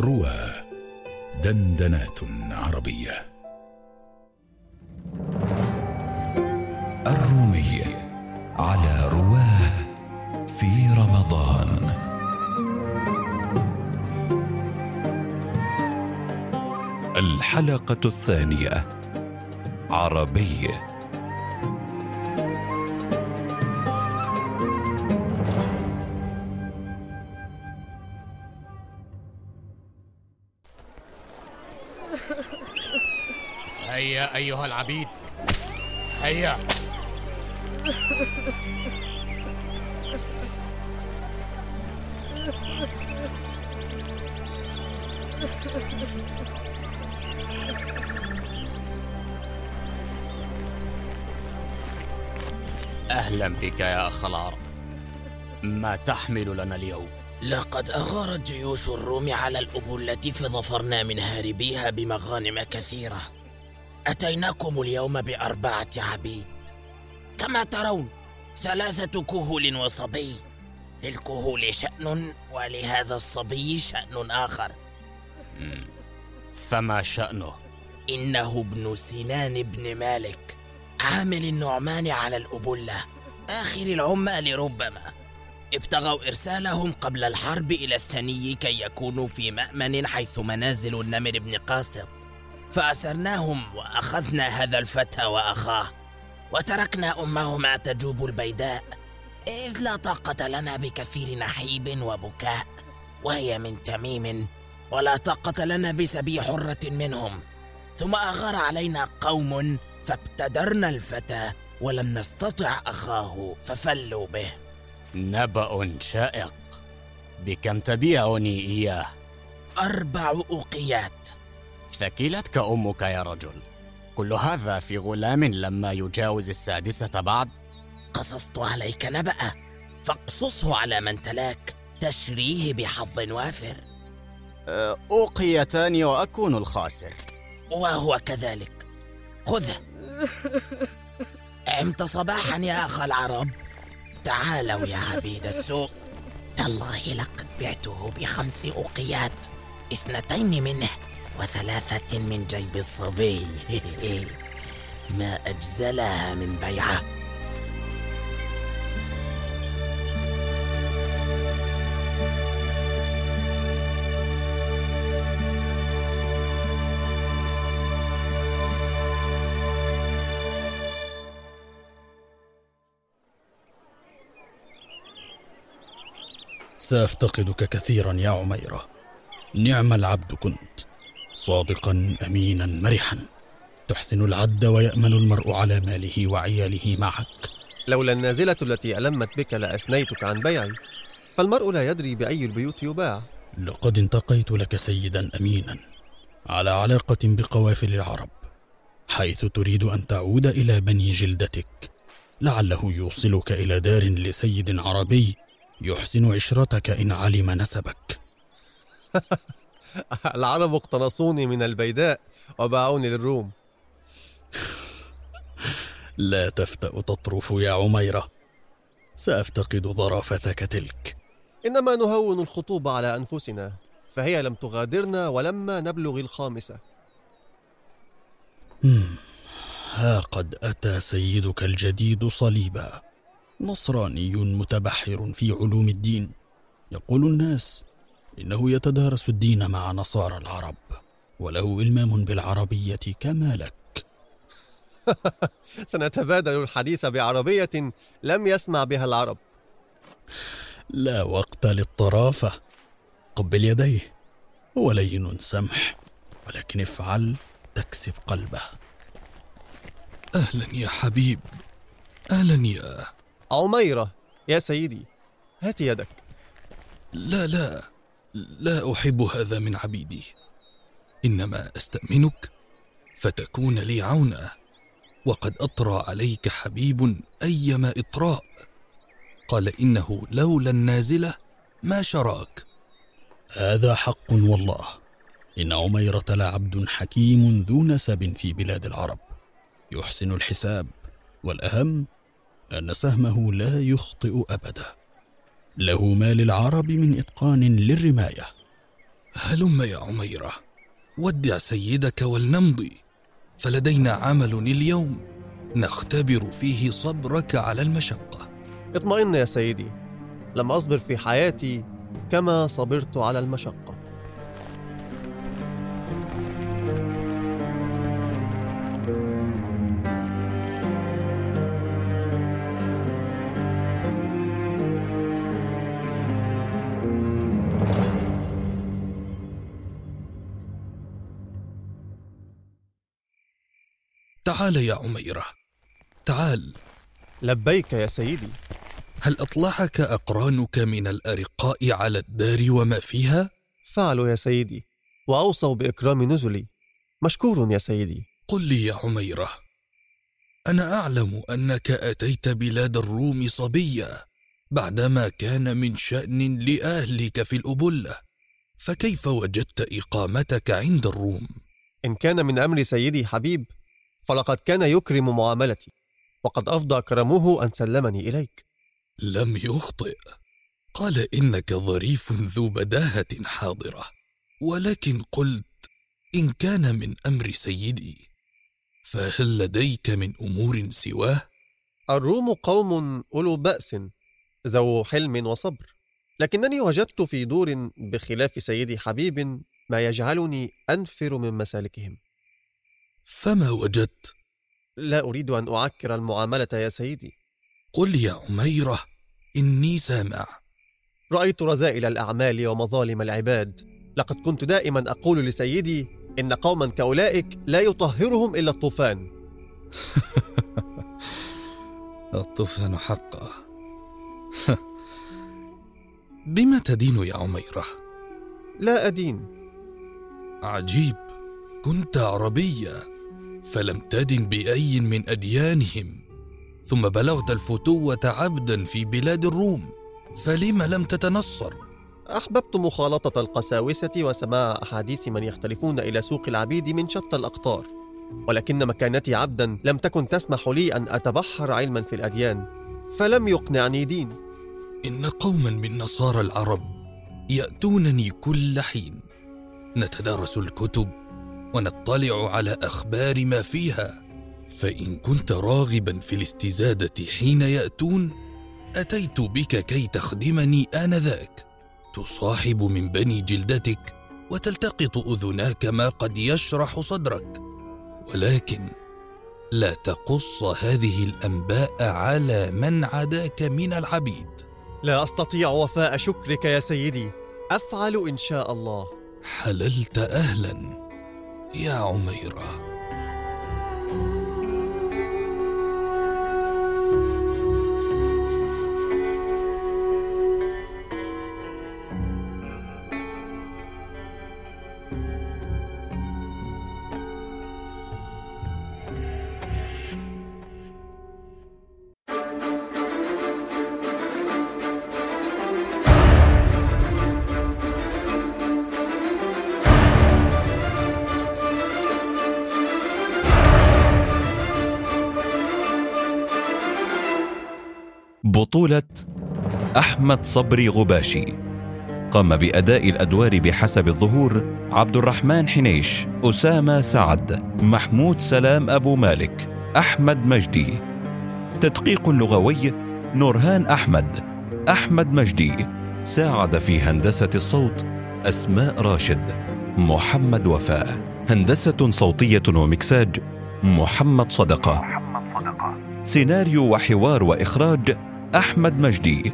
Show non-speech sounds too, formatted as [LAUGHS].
روى دندنات عربية. الرومي على رواه في رمضان. الحلقة الثانية. عربي. هيا أيها العبيد. هيا. أهلا بك يا أخ العرب ما تحمل لنا اليوم. لقد أغارت جيوش الروم على الأبلة فظفرنا من هاربيها بمغانم كثيرة. أتيناكم اليوم بأربعة عبيد. كما ترون ثلاثة كهول وصبي. للكهول شأن ولهذا الصبي شأن آخر. فما شأنه؟ إنه ابن سنان بن مالك عامل النعمان على الأبلة آخر العمال ربما. ابتغوا إرسالهم قبل الحرب إلى الثني كي يكونوا في مأمن حيث منازل النمر بن قاسط. فأسرناهم وأخذنا هذا الفتى وأخاه وتركنا أمهما تجوب البيداء إذ لا طاقة لنا بكثير نحيب وبكاء وهي من تميم ولا طاقة لنا بسبي حرة منهم. ثم أغار علينا قوم فابتدرنا الفتى ولم نستطع أخاه ففلوا به. نبأ شائق بكم تبيعني إياه؟ أربع أوقيات. ثكلتك أمك يا رجل. كل هذا في غلام لما يجاوز السادسة بعد. قصصت عليك نبأ فاقصصه على من تلاك تشريه بحظ وافر. أه، أوقيتان وأكون الخاسر. وهو كذلك. خذه. [LAUGHS] عمت صباحا يا أخ العرب. تعالوا يا عبيد السوق. تالله لقد بعته بخمس أوقيات اثنتين منه. وثلاثة من جيب الصبي. [LAUGHS] ما أجزلها من بيعة. سأفتقدك كثيرا يا عميرة. نعم العبد كنت. صادقا امينا مرحا. تحسن العد ويامل المرء على ماله وعياله معك. لولا النازلة التي ألمت بك لأثنيتك عن بيعي. فالمرء لا يدري بأي البيوت يباع. لقد انتقيت لك سيدا امينا على علاقة بقوافل العرب حيث تريد أن تعود إلى بني جلدتك. لعله يوصلك إلى دار لسيد عربي يحسن عشرتك إن علم نسبك. [LAUGHS] [LAUGHS] العرب اقتنصوني من البيداء وباعوني للروم. [LAUGHS] لا تفتأ تطرف يا عميرة. سأفتقد ظرافتك تلك. إنما نهون الخطوبة على أنفسنا فهي لم تغادرنا ولما نبلغ الخامسة. ها قد أتى سيدك الجديد صليبا. نصراني متبحر في علوم الدين. يقول الناس إنه يتدارس الدين مع نصارى العرب وله إلمام بالعربية كما لك [LAUGHS] سنتبادل الحديث بعربية لم يسمع بها العرب. لا وقت للطرافة. قبل يديه هو لين سمح ولكن افعل تكسب قلبه. أهلا يا حبيب أهلا يا عميرة يا سيدي هات يدك. لا لا. لا أحب هذا من عبيدي. إنما أستأمنك فتكون لي عونا وقد أطرى عليك حبيب أيما إطراء. قال إنه لولا النازلة ما شراك. هذا حق والله. إن عميرة لعبد حكيم ذو نسب في بلاد العرب. يحسن الحساب والأهم أن سهمه لا يخطئ أبدا. له ما للعرب من إتقان للرماية. هلم يا عميرة ودع سيدك ولنمضي. فلدينا عمل اليوم نختبر فيه صبرك على المشقة. اطمئن يا سيدي لم أصبر في حياتي كما صبرت على المشقة. تعال يا عميرة تعال. لبيك يا سيدي. هل أطلعك أقرانك من الأرقاء على الدار وما فيها؟ فعلوا يا سيدي وأوصوا بإكرام نزلي. مشكور يا سيدي. قل لي يا عميرة أنا أعلم أنك أتيت بلاد الروم صبيا بعدما كان من شأن لأهلك في الأبلة فكيف وجدت إقامتك عند الروم؟ إن كان من أمر سيدي حبيب فلقد كان يكرم معاملتي وقد أفضى كرمه أن سلمني إليك. لم يخطئ. قال إنك ظريف ذو بداهة حاضرة ولكن قلت إن كان من أمر سيدي فهل لديك من أمور سواه؟ الروم قوم أولو بأس ذو حلم وصبر لكنني وجدت في دور بخلاف سيدي حبيب ما يجعلني أنفر من مسالكهم. فما وجدت؟ لا أريد أن أعكر المعاملة يا سيدي. قل يا عميرة إني سامع. رأيت رذائل الأعمال ومظالم العباد. لقد كنت دائما أقول لسيدي إن قوما كأولئك لا يطهرهم إلا الطوفان. [LAUGHS] الطوفان حقا [LAUGHS] بما تدين يا عميرة؟ لا أدين. عجيب. كنت عربيا. فلم تدن بأي من أديانهم ثم بلغت الفتوة عبدا في بلاد الروم فلم لم تتنصر؟ أحببت مخالطة القساوسة وسماع أحاديث من يختلفون إلى سوق العبيد من شتى الأقطار ولكن مكانتي عبدا لم تكن تسمح لي أن أتبحر علما في الأديان فلم يقنعني دين إن قوما من نصارى العرب يأتونني كل حين نتدارس الكتب ونطلع على أخبار ما فيها. فإن كنت راغبا في الاستزادة حين يأتون أتيت بك كي تخدمني آنذاك. تصاحب من بني جلدتك وتلتقط أذناك ما قد يشرح صدرك. ولكن لا تقص هذه الأنباء على من عداك من العبيد. لا أستطيع وفاء شكرك يا سيدي. أفعل إن شاء الله. حللت أهلا. يا عميرة. بطولة أحمد صبري غباشي. قام بأداء الأدوار بحسب الظهور عبد الرحمن حنيش أسامة سعد محمود سلام أبو مالك أحمد مجدي. تدقيق لغوي نورهان أحمد أحمد مجدي. ساعد في هندسة الصوت أسماء راشد محمد وفاء. هندسة صوتية ومكساج محمد صدقة. سيناريو وحوار وإخراج أحمد مجدي.